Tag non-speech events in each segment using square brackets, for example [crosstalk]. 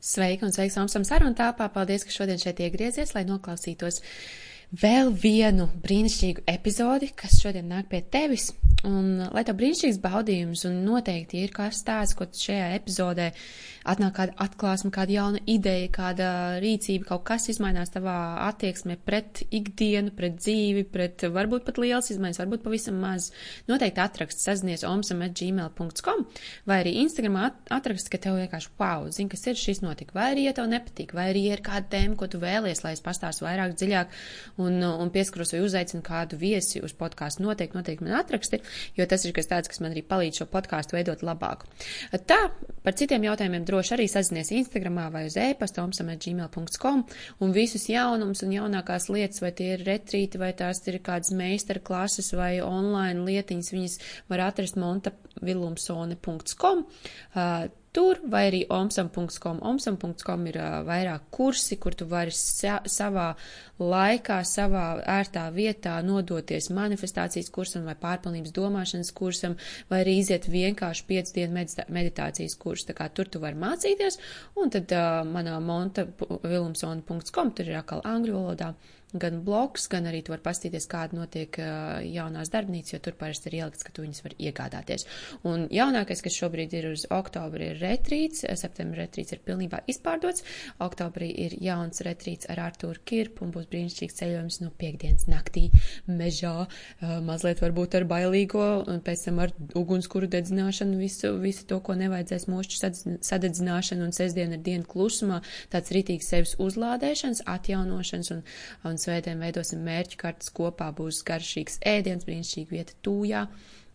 Sveika un sveiks Omsam sarunu tāpā. Paldies, ka šodien šeit iegriezies, lai noklausītos vēl vienu brīnišķīgu epizodi, kas šodien nāk pie tevis. Un, lai tev brīnišķīgs baudījums, un noteikti ir kāds stāsts, ko šajā epizodē atnāk kāda atklāsme, kāda jauna ideja, kāda rīcība, kaut kas izmainās tavā attieksmē pret ikdienu, pret dzīvi, pret varbūt pat liels izmaiņas, varbūt pavisam maz. Noteikti atrakst sazinies omsam.gmail.com vai arī Instagramā atrakst, ka tev vienkārši wow, zini, kas ir šis notika, vai arī, ja tev nepatīk, vai arī ir kāda tēma, ko tu vēlies, lai es pastāstu vairāk dziļāk un, un pieskaros vai uzaicinu kādu viesi uz podkāstu, noteikti, noteikti man atraksti jo tas ir kas tāds, kas man arī palīdz šo podkāstu veidot labāku. Tā, par citiem jautājumiem droši arī sazinies Instagramā vai uz e-pasta omsam.gmail.com un visus jaunumus un jaunākās lietas, vai tie ir retrīti, vai tās ir kādas meistara klases vai online lietiņas, viņas var atrast montavilumsone.com. Uh, tur, vai arī omsam.com. Omsam.com ir uh, vairāk kursi, kur tu vari sa savā laikā, savā ērtā vietā nodoties manifestācijas kursam vai pārpilnības domāšanas kursam, vai arī iziet vienkārši 5 dienu meditācijas kursu. Tā kā tur tu vari mācīties, un tad uh, manā montavilumsona.com tur ir atkal angļu valodā gan bloks, gan arī tu vari pastīties, kāda notiek uh, jaunās darbnīcas, jo tur parasti ir ielikts, ka tu viņas var iegādāties. Un jaunākais, kas šobrīd ir uz oktobri, ir retrīts, septembra retrīts ir pilnībā izpārdots, oktobrī ir jauns retrīts ar Artūru Kirpu un būs brīnišķīgs ceļojums no piekdienas naktī mežā, uh, mazliet varbūt ar bailīgo, un pēc tam ar ugunskuru dedzināšanu, visu, visu to, ko nevajadzēs mošķu sadedzināšanu, un sestdien ir diena klusumā, tāds rītīgs sevis uzlādēšanas, atjaunošanas un, un un svētdien veidosim mērķu kartas kopā, būs garšīgs ēdiens, brīnišķīga vieta tūjā.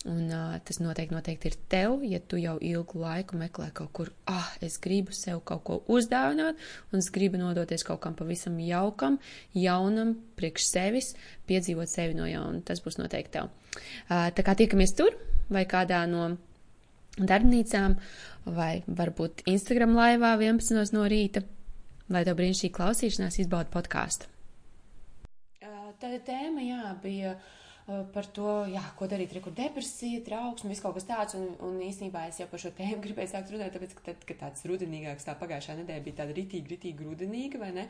Un uh, tas noteikti, noteikti ir tev, ja tu jau ilgu laiku meklē kaut kur, ah, es gribu sev kaut ko uzdāvināt, un es gribu nodoties kaut kam pavisam jaukam, jaunam, priekš sevis, piedzīvot sevi no jauna. Tas būs noteikti tev. Uh, tā kā tiekamies tur vai kādā no darbnīcām, vai varbūt Instagram laivā 11 no rīta, lai tev brīnišķīgi klausīšanās izbauda podkāstu tāda tēma, jā, bija uh, par to, jā, ko darīt, re, kur depresija, trauksme, viss kaut kas tāds, un, un īstenībā es jau par šo tēmu [laughs] gribēju sākt runāt, tāpēc, ka tad, kad tāds rudenīgāks, tā pagājušā nedēļa bija tāda ritīgi, ritīgi rudenīga, vai ne?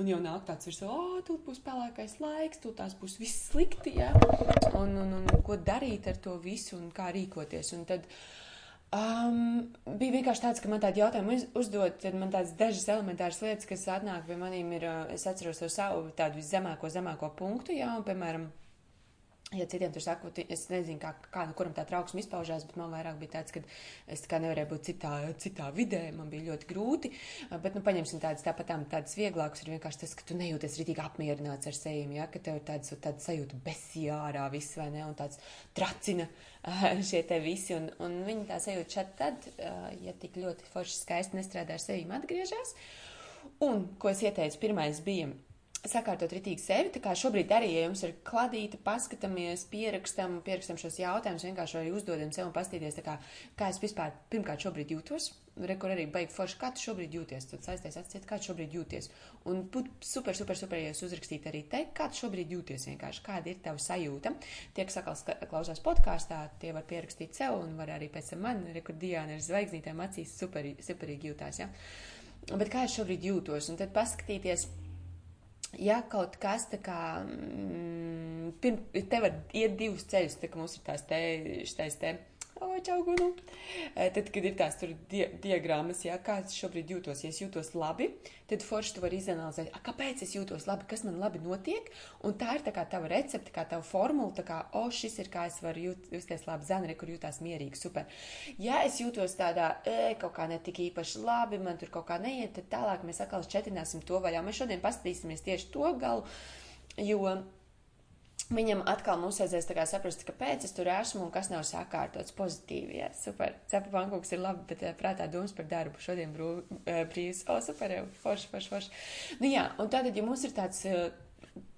Un jau nāk tāds virs, o, oh, tu būs pelēkais laiks, tu tās būs viss slikti, jā, un, un, un, un ko darīt ar to visu un kā rīkoties, un tad, uh, Um, bija vienkārši tāds, ka man tādi jautājumi uz, uzdot, tad man tādas dažas elementāras lietas, kas atnāk pie manīm, ir, es atceros to savu tādu viszemāko, zemāko punktu, jā, un, piemēram, ja citiem tur saku, es nezinu, kā, kā nu kuram tā trauksme izpaužās, bet man vairāk bija tāds, ka es kā nevarēju būt citā, citā vidē, man bija ļoti grūti, bet, nu, paņemsim tādas tāpat tādas vieglākas, ir vienkārši tas, ka tu nejūties ritīgi apmierināts ar sevi, ja, ka tev ir tāds, tāds sajūta besijārā viss, vai ne, un tāds tracina, šie te visi, un, un viņi tā sajūt šad tad, ja tik ļoti forši skaisti nestrādā ar sevi, atgriežas. Un, ko es ieteicu, pirmais bija sakārtot ritīgi sevi, tā kā šobrīd arī, ja jums ir kladīta, paskatāmies, pierakstam, pierakstam šos jautājumus, vienkārši arī uzdodam sev un pastīties, kā, kā es vispār pirmkārt šobrīd jūtos, re, kur arī baigi forši, kā tu šobrīd jūties, tad saisties atsiet, kā tu šobrīd jūties. Un būtu super, super, super, ja jūs uzrakstīt arī te, kā tu šobrīd jūties vienkārši, kāda ir tava sajūta. Tie, kas atkal klausās podkāstā, tie var pierakstīt sev un var arī pēc tam man, re, kur Diana ar zvaigznītēm acīs super, superīgi jūtās, ja. Bet kā es šobrīd jūtos, un tad paskatīties, ja kaut kas tā kā, mm, pirm, te var iet divus ceļus, tā kā mums ir tās te, šitais te čaugunu. E, tad, kad ir tās tur di diagrammas, jā, kā es šobrīd jūtos, ja es jūtos labi, tad forši tu vari izanalizēt, a, kāpēc es jūtos labi, kas man labi notiek, un tā ir tā kā tava recepte, kā tava formula, tā kā, o, šis ir kā es varu jūt, justies labi, zanri, kur jūtās mierīgi, super. Ja es jūtos tādā, e, kaut kā netik īpaši labi, man tur kaut kā neiet, tad tālāk mēs atkal šķetināsim to vaļā. Mēs šodien paskatīsimies tieši to galu, jo Viņam atkal mums kā saprast, kāpēc es tur esmu un kas nav sakārtots pozitīvi. Jā, super. Cepa pankūks ir labi, bet prātā domas par darbu šodien brū, brīvs. O, super, jau, forši, forši, forši. Nu jā, un tātad, ja mums ir tāds,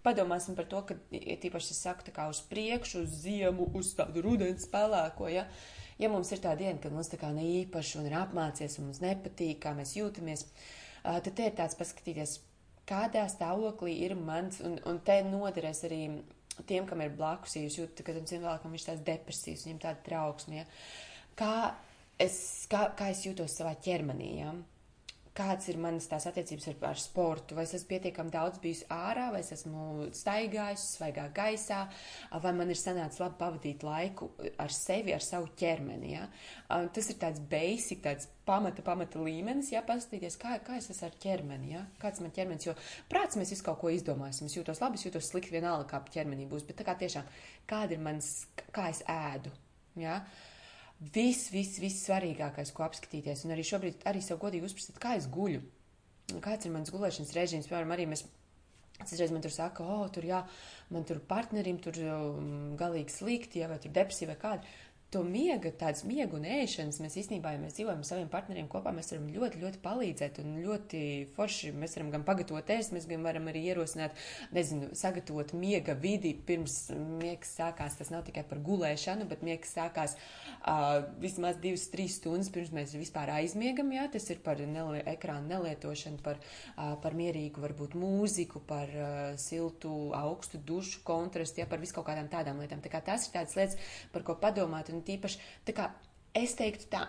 padomāsim par to, ka tīpaši es saku tā kā uz priekšu, uz ziemu, uz tādu rudens pelēko, ja, ja mums ir tā diena, kad mums tā kā ne īpaši un ir apmācies un mums nepatīk, kā mēs jūtamies, tad te ir tāds paskatīties, kādā stāvoklī ir mans, un, un te noderēs arī tiem, kam ir blakus, ja jūs jūtat, ka tam cilvēkam ir tās depresijas, viņam tāda trauksme, ja? kā, es, kā, kā es jūtos savā ķermenī, ja? Kāds ir manas tās attiecības ar, ar sportu, vai es esmu pietiekami daudz bijis ārā, vai es esmu staigājis svaigā gaisā, vai man ir sanācis labi pavadīt laiku ar sevi, ar savu ķermeni. Ja? Tas ir tāds basic, tāds pamata, pamata līmenis, ja paskatīties, kā, kā es esmu ar ķermeni, ja? kāds man ķermenis, jo prāts mēs visu kaut ko izdomāsim, es jūtos labi, es jūtos slikti, vienalga, kā ķermenī būs, bet tā kā tiešām, kāda ir mans, kā es ēdu, ja? Viss, viss, viss svarīgākais, ko apskatīties. Un arī šobrīd arī sev godīgi uzprasīt, kā es guļu. Kāds ir mans gulēšanas režīms? Piemēram, arī mēs. Citreiz man tur saka, o, oh, tur jā, man tur partnerim tur um, galīgi slikti, ja, vai tur depresija vai kāda to miega, tādas miega un ēšanas mēs īstenībā, ja mēs dzīvojam ar saviem partneriem kopā, mēs varam ļoti, ļoti palīdzēt un ļoti forši mēs varam gan pagatavot ēst, mēs gan varam arī ierosināt, nezinu, sagatavot miega vidi pirms miegs sākās. Tas nav tikai par gulēšanu, bet miegs sākās uh, vismaz divas, trīs stundas pirms mēs vispār aizmiegam, jā, tas ir par nelie, ekrānu nelietošanu, par, uh, par mierīgu, varbūt mūziku, par uh, siltu, augstu dušu kontrastu, jā, par visu kaut kādām tādām lietām. Tā kā tas ir tādas lietas, par ko padomāt un tīpaši, tā kā es teiktu tā,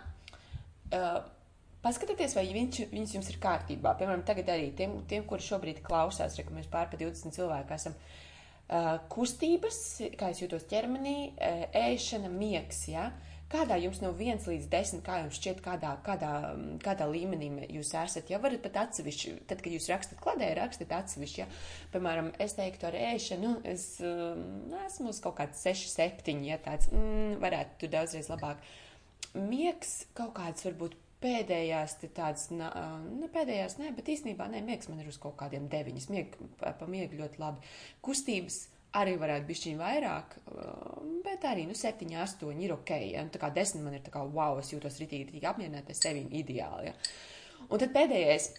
uh, paskatieties, vai viņš, viņas jums ir kārtībā. Piemēram, tagad arī tiem, tiem kuri šobrīd klausās, re, ka mēs pār pa 20 cilvēku esam. Uh, kustības, kā es jūtos ķermenī, uh, ēšana, miegs, ja? Kādā jums no 1 līdz 10, kā jums šķiet, kādā, kādā, kādā līmenī jūs esat? Ja varat pat atsevišķi, tad, kad jūs rakstat kladē, rakstat atsevišķi. Ja? Piemēram, es teiktu ar ēšanu, nu, es um, esmu uz kaut kāds 6, 7, ja tāds mm, varētu tur daudzreiz labāk. Miegs kaut kāds varbūt pēdējās, tādas, ne pēdējās, ne, bet īstenībā, nē, miegs man ir uz kaut kādiem deviņas, mieg, pa, pa miegu ļoti labi. Kustības arī varētu būt šķiņķi vairāk, um, bet arī nu, 7, 8 ir ok. Ja? Nu, tā kā 10 man ir tā kā wow, es jūtos ritīgi, ritīgi apmierināta ar sevi ideāli. Ja? Un tad pēdējais,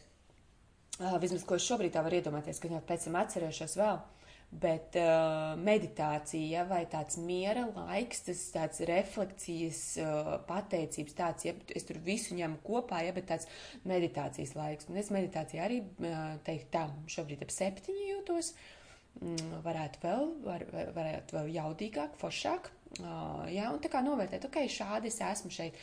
uh, vismaz ko es šobrīd tā varu iedomāties, ka jau pēc tam atcerēšos vēl. Bet uh, meditācija vai tāds miera laiks, tas tāds refleksijas, uh, pateicības tāds, ja es tur visu ņemu kopā, ja, bet tāds meditācijas laiks. Un es meditācijā arī, uh, teikt tā, šobrīd ap septiņi jūtos. Uh, varētu vēl, var, varētu vēl jaudīgāk, foršāk, jā, un tā kā novērtēt, ok, šādi es esmu šeit.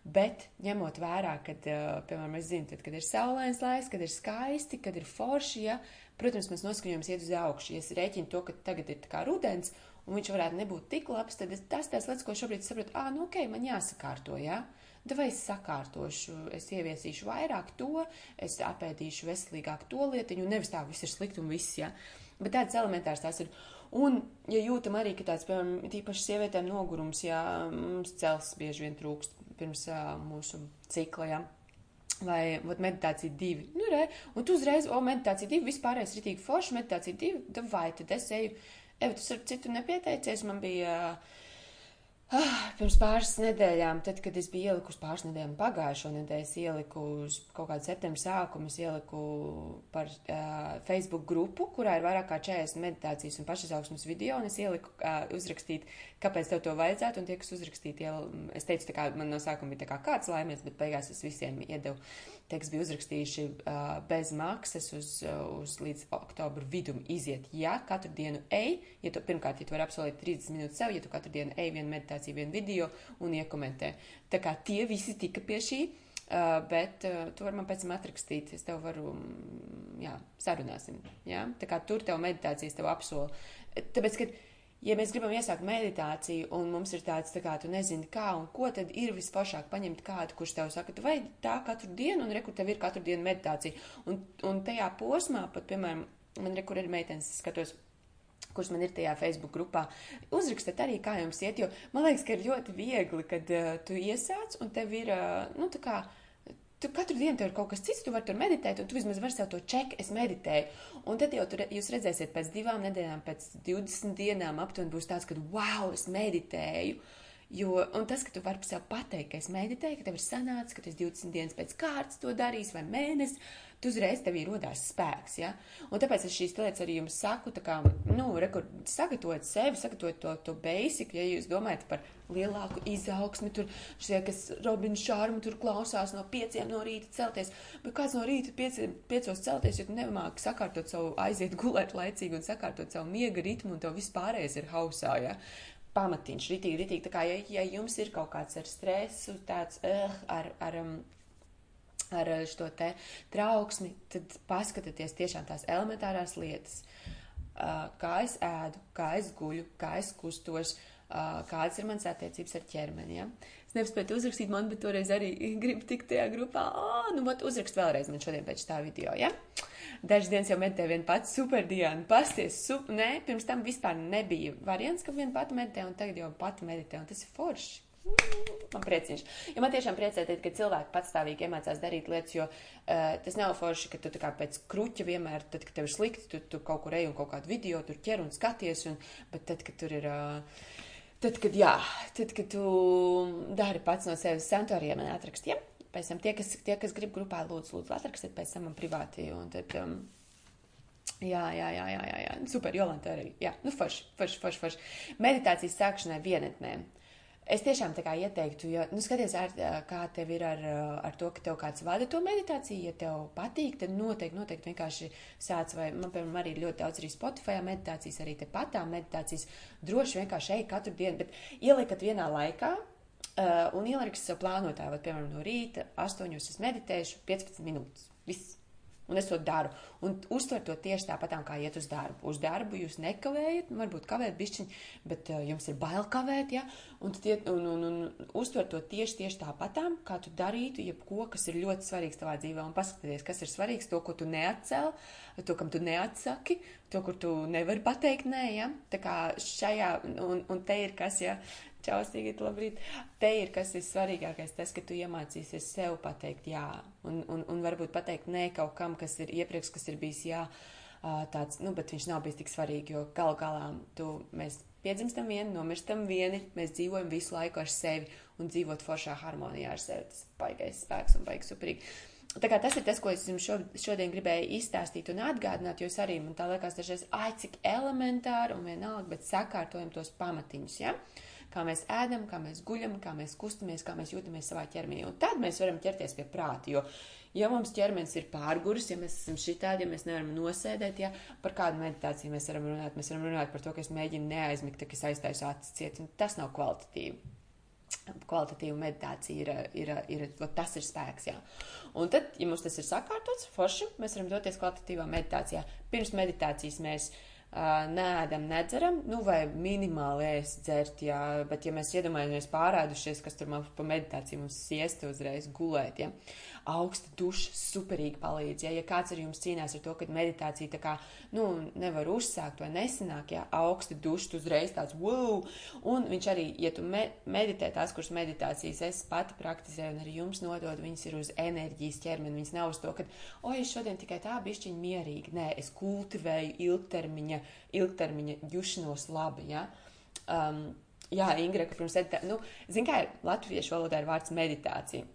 Bet ņemot vērā, kad, piemēram, es zinu, tad, kad ir saulains laiks, kad ir skaisti, kad ir forši, ja, protams, mēs noskaņojums iet uz augšu. Ja es rēķinu to, ka tagad ir tā kā rudens, un viņš varētu nebūt tik labs, tad es, tas tās lietas, ko šobrīd saprotu, ā, nu ok, man jāsakārto, jā. Ja? vai es sakārtošu, es ieviesīšu vairāk to, es apēdīšu veselīgāk to lietiņu, nevis tā viss ir slikti un viss, jā. Ja? Bet tāds elementārs tās ir. Un, ja jūtam arī, ka tāds, piemēram, tīpaši sievietēm nogurums, jā, mums cels bieži vien trūkst pirms uh, mūsu cikla, jā. Vai vat, meditācija divi. Nu, re, un tu uzreiz, o, meditācija divi, vispārējais ritīgi forši, meditācija divi, vai tad es eju, eju, tu ar citu nepieteicies, man bija. Uh, Ah, pirms pāris nedēļām, tad, kad es biju ielikusi pāris nedēļām pagājušo nedēļu, es ieliku kaut kādu septembra sākumu, es ieliku par uh, Facebook grupu, kurā ir vairāk kā 40 meditācijas un pašizaugsmas video, un es ieliku uh, uzrakstīt, kāpēc tev to vajadzētu, un tie, kas uzrakstīja, iel, es teicu, tā kā man no sākuma bija kā kāds laimies, bet beigās es visiem iedevu, tie, kas bija uzrakstījuši uh, bez maksas uz, uz līdz oktobru vidum iziet, ja katru dienu ej, ja tu, pirmkārt, ja tu vari apsolīt 30 minūtes sev, ja tu katru dienu ej vienu meditāciju, publikāciju, vienu video un iekomentē. Tā kā tie visi tika pie šī, uh, bet uh, tu vari man pēc tam atrakstīt, es tev varu, mm, jā, sarunāsim, jā. Tā kā tur tev meditācijas tev apsola. Tāpēc, ka, ja mēs gribam iesākt meditāciju un mums ir tāds, tā kā tu nezini kā un ko, tad ir vispašāk paņemt kādu, kurš tev saka, tu vajag tā katru dienu un rekur tev ir katru dienu meditācija. Un, un tajā posmā pat, piemēram, man rekur ir meitenes, skatos, kurš man ir tajā Facebook grupā. Uzrakstiet arī, kā jums iet, jo man liekas, ka ir ļoti viegli, kad uh, tu iesāc un tev ir, uh, nu, tā kā. Tu katru dienu tur ir kaut kas cits, tu vari tur meditēt, un tu vismaz vari sev to čeku, es meditēju. Un tad jau tur, jūs redzēsiet, pēc divām nedēļām, pēc 20 dienām aptuveni būs tāds, ka, wow, es meditēju. Jo, un tas, ka tu vari sev pateikt, ka es meditēju, ka tev ir sanācis, ka tu 20 dienas pēc kārtas to darīsi vai mēnesi, tu uzreiz tevī rodās spēks. Ja? Un tāpēc es šīs lietas arī jums saku, kā, nu, rekur, sagatavot sevi, sagatavot to, to basic, ja jūs domājat par lielāku izaugsmi, tur šie, kas Robina Šārmu tur klausās no pieciem no rīta celties, bet kāds no rīta pieci, piecos celties, ja tu nemāki sakārtot savu aiziet gulēt laicīgi un sakārtot savu miega ritmu un tev vispārējais ir hausā, ja? pamatiņš, ritīgi, ritīgi. Tā kā, ja, ja jums ir kaut kāds ar stresu, tāds, uh, ar, ar um, ar šo te trauksmi, tad paskatieties tiešām tās elementārās lietas. Kā es ēdu, kā es guļu, kā es kustos, kādas ir manas attiecības ar ķermeni. Ja? Es nespēju uzrakstīt man, bet toreiz arī [laughs] gribu tikt tajā grupā. Oh, nu, vat uzrakst vēlreiz man šodien pēc tā video, ja? Dažas dienas jau meditēju vien pats super dienu, pasties, super, nē, pirms tam vispār nebija variants, ka vien pati meditē, un tagad jau pati meditē, un tas ir forši. Man priecīgs. Jo man tiešām priecē, kad cilvēki patstāvīgi iemācās darīt lietas, jo uh, tas nav forši, ka tu pēc kruķa vienmēr, tad, kad tev ir slikti, tu, tu kaut kur ej un kaut kādu video tur ķer un skaties, un, bet tad, kad tur ir. Uh, Tad, kad, jā, tad, kad tu dari pats no sevis santoriem, man atrakst, ja? Pēc tam tie, kas, tie, kas grib grupā, lūdzu, lūdzu, atrakstiet pēc tam man privāti, un tad, um, jā, jā, jā, jā, jā, jā, super, Jolanta arī, jā, nu, forši, forši, forši, forši. Meditācijas sākšanai vienetnē. Es tiešām tā kā ieteiktu, jo, nu, skaties, ar, kā tev ir ar, ar to, ka tev kāds vada to meditāciju, ja tev patīk, tad noteikti, noteikti vienkārši sāc, vai man, piemēram, arī ļoti daudz arī Spotify meditācijas, arī te patām meditācijas, droši vienkārši ej katru dienu, bet ielikat vienā laikā, uh, un ieliks plānotāju, vai, piemēram, no rīta 8 es meditēšu 15 minūtes. Viss. Un es to daru. Un uztver to tieši tāpat, kā iet uz darbu. Uz darbu jūs nekavējat, varbūt kavēt bišķiņi, bet uh, jums ir bail kavēt, ja? Un, tiet, un, un, un uztver to tieši, tieši tāpat, kā tu darītu, jebko, kas ir ļoti svarīgs tavā dzīvē. Un paskatieties, kas ir svarīgs, to, ko tu neatcēl, to, kam tu neatsaki, to, kur tu nevari pateikt nē, ja? Tā kā šajā, un, un te ir kas, ja? Čau, Sigita, labrīt. Te ir kas ir svarīgākais, tas, ka tu iemācīsies sev pateikt jā, un, un, un varbūt pateikt nē kaut kam, kas ir iepriekš, kas ir bijis jā, tāds, nu, bet viņš nav bijis tik svarīgi, jo gal galā tu, mēs piedzimstam vieni, nomirstam vieni, mēs dzīvojam visu laiku ar sevi un dzīvot foršā harmonijā ar sevi. Tas baigais spēks un baigs superīgi. Tā kā tas ir tas, ko es jums šo, šodien gribēju izstāstīt un atgādināt, jo es arī man tā liekas dažreiz, ai, cik elementāri un vienalga, bet sakārtojam tos pamatiņus, ja? Uh, kā mēs ēdam, kā mēs guļam, kā mēs kustamies, kā mēs jūtamies savā ķermenī. Un tad mēs varam ķerties pie prāta. Jo, ja mums ķermenis ir pārguris, ja mēs esam šitādi, ja mēs nevaram nosēdēt, ja par kādu meditāciju mēs varam runāt, mēs varam runāt par to, ka es mēģinu neaizmigt, ka es aiztaisu acis ciet, un tas nav kvalitatīvi kvalitatīva meditācija ir, ir, ir, ir tas ir spēks. Jā. Un tad, ja mums tas ir sakārtots, forši, mēs varam doties kvalitatīvā meditācijā. Pirms meditācijas mēs uh, nēdam, nedzeram, nu, vai minimāli ēst, dzert, jā, bet, ja mēs iedomājamies pārādušies, kas tur man pa meditāciju mums siesta uzreiz gulēt, ja, augsta duša superīgi palīdz. Ja, ja kāds ar jums cīnās ar to, ka meditācija tā kā, nu, nevar uzsākt vai nesanāk, ja augsta duša uzreiz tāds, wow, un viņš arī, ja tu me meditē tās, kuras meditācijas es pati praktizēju un arī jums nodod, viņas ir uz enerģijas ķermeni, viņas nav uz to, ka, oi, es šodien tikai tā bišķiņa mierīgi, nē, es kultivēju ilgtermiņa, ilgtermiņa jušanos labi, ja. Um, Jā, Ingra, ka pirms tam, nu, zin kā ir latviešu valodā ir vārds meditācija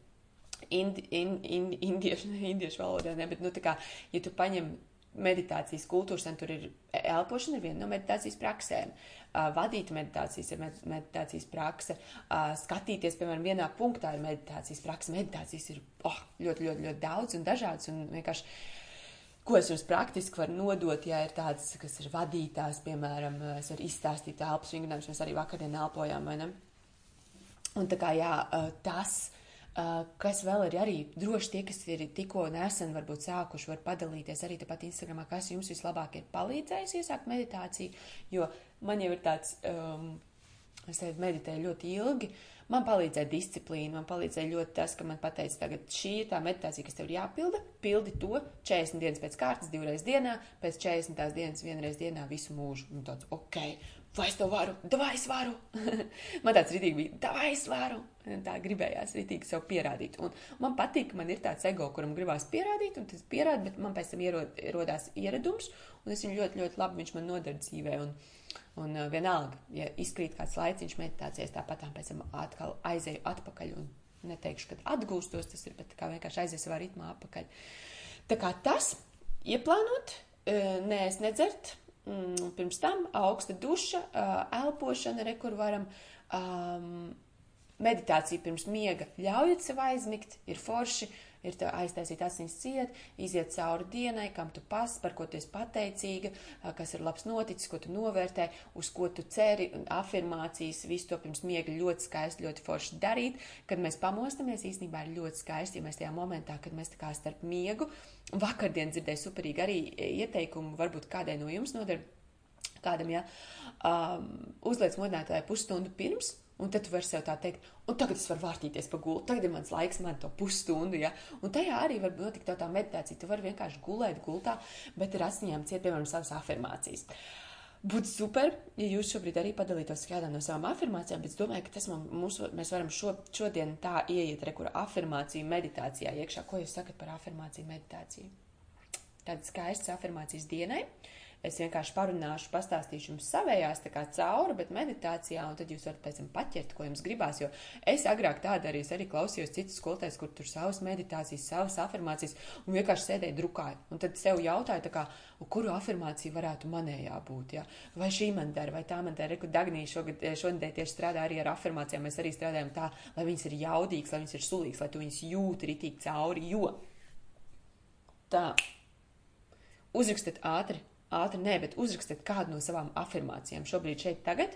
indi, in, in, indiešu, [laughs] indiešu valodā, ne, bet, nu, tā kā, ja tu paņem meditācijas kultūras, tad tur ir elpošana, ir viena no meditācijas praksēm. Uh, vadīt meditācijas ir med meditācijas prakse. Uh, skatīties, piemēram, vienā punktā ir meditācijas prakse. Meditācijas ir oh, ļoti, ļoti, ļoti daudz un dažādas. Un vienkārši, ko es jums praktiski varu nodot, ja ir tādas, kas ir vadītās, piemēram, es varu izstāstīt elpas vingrinājumus, mēs arī vakardien elpojām, vai ne? Un tā kā, jā, tas kas vēl ir arī droši tie, kas ir tikko nesen varbūt sākuši, var padalīties arī tepat Instagramā, kas jums vislabāk ir palīdzējis iesākt meditāciju, jo man jau ir tāds, um, es teiktu, meditēju ļoti ilgi, man palīdzēja disciplīna, man palīdzēja ļoti tas, ka man pateica, tagad šī ir tā meditācija, kas tev ir jāpilda, pildi to 40 dienas pēc kārtas, divreiz dienā, pēc 40 dienas vienreiz dienā visu mūžu. Un tāds, ok, vai es to varu, vai es varu. [laughs] man tāds rītīgi bija, vai es varu. Tā gribējās rītīgi sev pierādīt. Un man patīk, man ir tāds ego, kuram gribās pierādīt, un tas pierāda, bet man pēc tam ierod, ierodās ieradums, un es viņu ļoti, ļoti labi, viņš man nodara dzīvē. Un, un uh, vienalga, ja izkrīt kāds laiciņš meditācijas, tāpat tā pēc tam atkal aizēju atpakaļ. Un neteikšu, ka atgūstos, tas ir, bet kā vienkārši aizies savā ritmā atpakaļ. Tā kā tas ieplānot, nē, es nedzert mm, pirms tam augsta duša, uh, elpošana, re, kur varam. Um, meditācija pirms miega ļaujiet sev aizmigt, ir forši. Ir aiztaisīt asins ciet, iziet cauri dienai, kam tu pas, par ko tu esi pateicīga, kas ir labs noticis, ko tu novērtē, uz ko tu ceri, afirmācijas, visu to pirms miega ļoti skaisti, ļoti forši darīt. Kad mēs pamostamies, īstenībā ir ļoti skaisti, ja mēs tajā momentā, kad mēs tā kā starp miegu, vakardien dzirdēju superīgi arī ieteikumu, varbūt kādai no jums noder kādam, ja, um, uzliec modinātāju pusstundu pirms, Un tad tu vari sev tā teikt, un tagad es varu vārtīties pa gultu, tagad ir mans laiks, man to pusstundu, ja. Un tajā arī var notikt tā meditācija. Tu vari vienkārši gulēt gultā, bet ar asiņām ciet, piemēram, savas afirmācijas. Būtu super, ja jūs šobrīd arī padalītos kādā no savām afirmācijām, bet es domāju, ka tas mums, mēs varam šo, šodien tā ieiet, re, kur afirmāciju meditācijā iekšā. Ko jūs sakat par afirmāciju meditāciju? Tādas skaistas afirmācijas dienai. Uh, Es vienkārši parunāšu, pastāstīšu jums savējās tā kā cauri, bet meditācijā, un tad jūs varat pēc tam paķert, ko jums gribās, jo es agrāk tā darīju, es arī klausījos citus skolotājus, kur tur savas meditācijas, savas afirmācijas, un vienkārši sēdēju drukāju, un tad sev jautāju, tā kā, kuru afirmāciju varētu manējā būt, ja? vai šī man dara, vai tā man dara, reku Dagnī šogad, šodien tieši strādā arī ar afirmācijām, mēs arī strādājam tā, lai viņas ir jaudīgas, lai viņas ir sulīgas, lai tu viņas jūti ritīgi cauri, jo tā, uzrakstat ātri ātri nē, bet uzrakstiet kādu no savām afirmācijām šobrīd šeit tagad,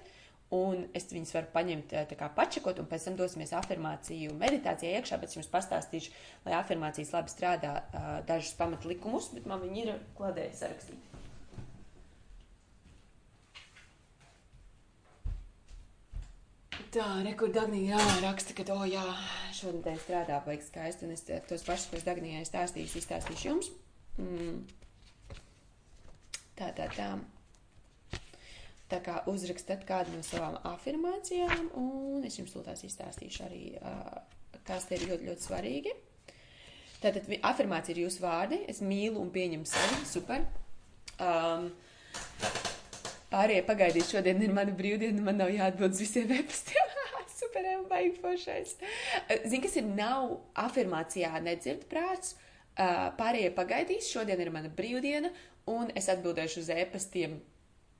un es viņus varu paņemt tā kā pačekot, un pēc tam dosimies afirmāciju meditācijā iekšā, bet es jums pastāstīšu, lai afirmācijas labi strādā dažus pamatlikumus, bet man viņi ir kladē sarakstīti. Tā, rekur Dagnija jā, raksta, ka, o jā, šodien te strādā baigi skaisti, un es tos pašus, ko es Dagnijai stāstīšu, izstāstīšu jums. Mm. Tā, tā, tā. Tā kā uzrakstat kādu no savām afirmācijām, un es jums tūlīt izstāstīšu arī, kas te ir ļoti, ļoti svarīgi. Tātad afirmācija ir jūsu vārdi. Es mīlu un pieņemu sevi. Super. Um, pārējie pagaidīt, šodien ir mana brīvdiena, man nav jāatbild uz visiem e-pastiem. [laughs] Super, jau baigi foršais. Zini, kas ir nav afirmācijā nedzird prāts. Pārējie pagaidīs, šodien ir mana brīvdiena, un es atbildēšu uz e-pastiem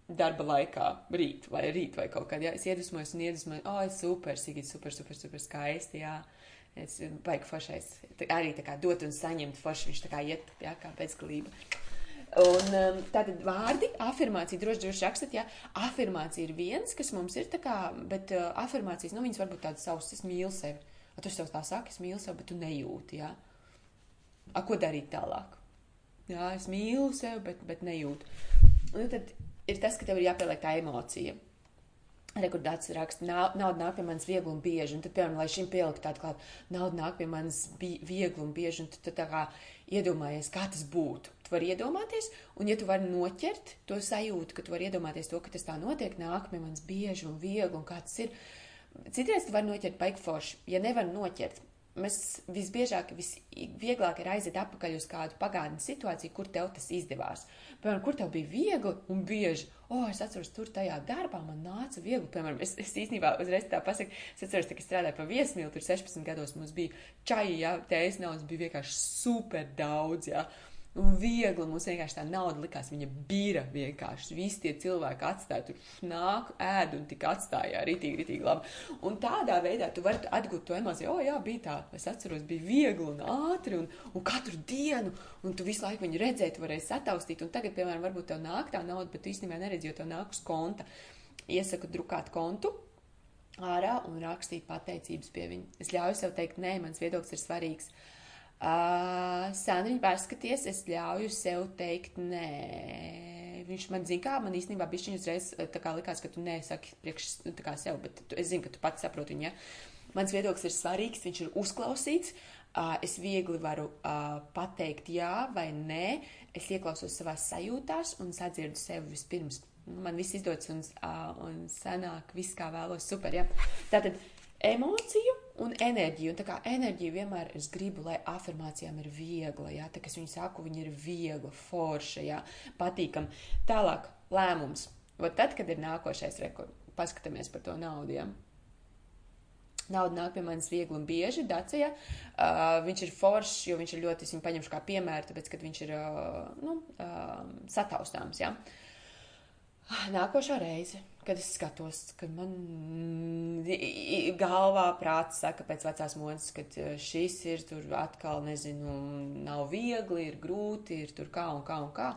darba laikā, rīt vai rīt vai kaut kad. Ja? Es iedvesmojos un iedvesmoju, oh, super, Sigit, super, super, super skaisti. Jā. Es baigi foršais. Arī tā kā dot un saņemt forši, viņš tā kā iet, jā, kā pēcgalība. Un um, tātad vārdi, afirmācija, droši droši rakstat, jā, afirmācija ir viens, kas mums ir tā kā, bet uh, afirmācijas, nu, viņas varbūt tādas savas, es mīlu sevi. A, tu sev tā saki, es mīlu sevi, bet tu nejūti, jā. A, ko darīt tālāk? Jā, es mīlu sevi, bet, bet nejūtu. Un tad ir tas, ka tev ir jāpieliek tā emocija. Rekordāts raksta, nauda nāk pie manis viegli un bieži, un tad, piemēram, lai šim pielikt tādu klāt, nauda nāk pie manis viegli un bieži, un tu, tu tā kā iedomājies, kā tas būtu. Tu vari iedomāties, un ja tu vari noķert to sajūtu, ka tu vari iedomāties to, ka tas tā notiek, nāk pie manis bieži un viegli, un kā tas ir. Citreiz tu vari noķert baigi forši. Ja nevar noķert, mēs visbiežāk, visvieglāk ir aiziet atpakaļ uz kādu pagātnes situāciju, kur tev tas izdevās. Piemēram, kur tev bija viegli un bieži. O, es atceros, tur tajā darbā man nāca viegli. Piemēram, es, es īstenībā uzreiz tā pasaku, es atceros, ka strādāju pa viesmīlu, tur 16 gados mums bija čaji, jā, tējas naudas bija vienkārši super daudz. Ja? Un viegli. Mums vienkārši tā nauda likās, viņa bija vienkārši. Visi tie cilvēki atstāja tur nāk, ēd un tik atstāja rītīgi, rītīgi labi. Un tādā veidā tu vari atgūt to emociju, o, jā, bija tā, es atceros, bija viegli un ātri un, un katru dienu, un tu visu laiku viņu redzēji, tu varēji sataustīt. Un tagad, piemēram, varbūt tev nāk tā nauda, bet tu īstenībā neredzi, jo tev nāk uz konta. Iesaku drukāt kontu, ārā un rakstīt pateicības pie viņa. Es ļauju sev teikt, nē, mans viedoklis ir svarīgs. Uh, Uh, Sandriņa, paskaties, es ļauju sev teikt, nē. Viņš man zina, kā man īstenībā bija šī uzreiz tā kā likās, ka tu nesaki priekš tā kā sev, bet tu, es zinu, ka tu pats saproti viņu, ja. Mans viedoklis ir svarīgs, viņš ir uzklausīts, uh, es viegli varu uh, pateikt jā vai nē, es ieklausos savās sajūtās un sadzirdu sevi vispirms. Man viss izdodas un, uh, un sanāk, viss kā vēlos, super, ja. Tātad emociju un enerģiju. Un tā kā enerģija vienmēr es gribu, lai afirmācijām ir viegla, jā, tā kā es viņu saku, viņa ir viegla, forša, jā, patīkam. Tālāk lēmums. Vat tad, kad ir nākošais rekords, paskatāmies par to naudu, jā. Nauda nāk pie manis viegli un bieži, Dacia. Uh, viņš ir foršs, jo viņš ir ļoti, es viņu paņemšu kā piemēru, tāpēc, ka viņš ir, uh, nu, uh, sataustāms. Ja? Nākošā reize, kad es skatos, kad man galvā prāts saka pēc vecās modes, ka šis ir tur atkal, nezinu, nav viegli, ir grūti, ir tur kā un kā un kā,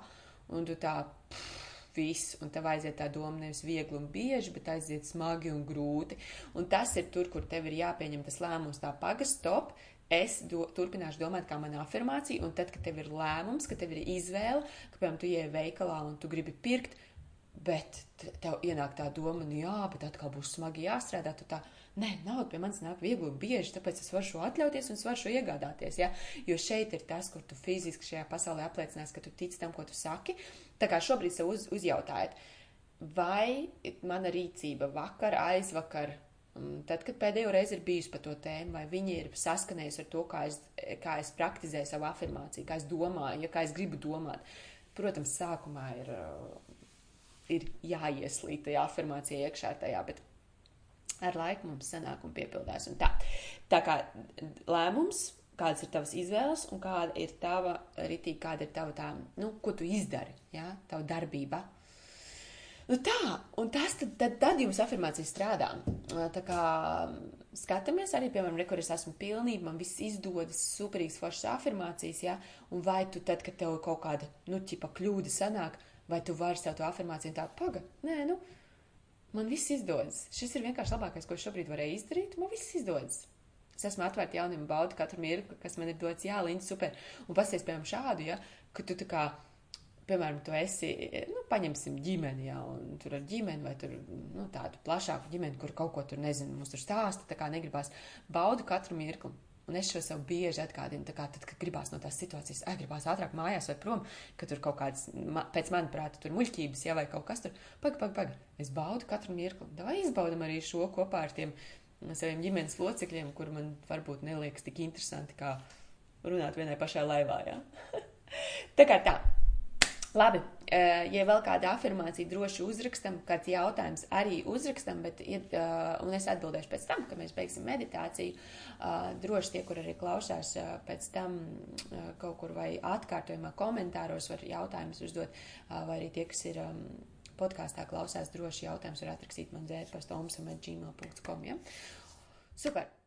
un tu tā, pff, viss, un tev aiziet tā doma nevis viegli un bieži, bet aiziet smagi un grūti. Un tas ir tur, kur tev ir jāpieņem tas lēmums, tā pagas, stop. Es do, turpināšu domāt, kā mana afirmācija, un tad, kad tev ir lēmums, kad tev ir izvēle, ka, piemēram, tu ieej veikalā un tu gribi pirkt, bet tev ienāk tā doma, nu jā, bet atkal būs smagi jāstrādā, tu tā, nē, nauda pie manis nāk viegli un bieži, tāpēc es varu šo atļauties un es varu šo iegādāties, ja? jo šeit ir tas, kur tu fiziski šajā pasaulē apliecinās, ka tu tici tam, ko tu saki, Tā kā šobrīd sev uz, uzjautājat, vai mana rīcība vakar, aizvakar, mm, tad, kad pēdējo reizi ir bijusi par to tēmu, vai viņi ir saskanējusi ar to, kā es, kā es praktizēju savu afirmāciju, kā es domāju, ja kā es gribu domāt. Protams, sākumā ir, ir jāieslīd tajā afirmācijā iekšā tajā, bet ar laiku mums sanāk un piepildās. Un tā. tā kā lēmums kādas ir tavas izvēles un kāda ir tava ritī, kāda ir tava tā, nu, ko tu izdari, jā, tava darbība. Nu tā, un tas tad, tad, tad jums afirmācija strādā. Tā kā skatāmies arī, piemēram, re, kur es esmu pilnība, man viss izdodas, superīgs foršas afirmācijas, jā, un vai tu tad, kad tev kaut kāda, nu, ķipa kļūda sanāk, vai tu vari sev to afirmāciju un tā, paga, nē, nu, man viss izdodas. Šis ir vienkārši labākais, ko es šobrīd varēju izdarīt, man viss izdodas. Es esmu atvērta jauniem, baudu katru mirkli, kas man ir dots, jā, līdzi super. Un pasties, piemēram, šādu, ja, ka tu tā kā, piemēram, tu esi, nu, paņemsim ģimeni, jā, un tur ar ģimeni vai tur, nu, tādu plašāku ģimeni, kur kaut ko tur, nezinu, mums tur stāsta, tā kā negribās. Baudu katru mirkli. Un es šo sev bieži atgādinu, kā tad, kad gribās no tās situācijas, ai, gribās ātrāk mājās vai prom, ka tur kaut kādas, pēc manuprāt, tur muļķības, ja vai kaut kas tur, pag, pag, pag, es baudu katru mirkli. Vai izbaudam arī šo kopā ar tiem saviem ģimenes locekļiem, kur man varbūt neliekas tik interesanti, kā runāt vienai pašai laivā. Ja? [laughs] tā kā tā. Labi, ja vēl kāda afirmācija droši uzrakstam, kāds jautājums arī uzrakstam, bet, eh, un es atbildēšu pēc tam, kad mēs beigsim meditāciju, eh, droši tie, kur arī klausās pēc tam kaut kur vai atkārtojumā komentāros var jautājumus uzdot, vai arī tie, kas ir podkāstā klausās droši jautājums, var atrakstīt man dzērt pa stomsam.gmail.com. Ja? Super!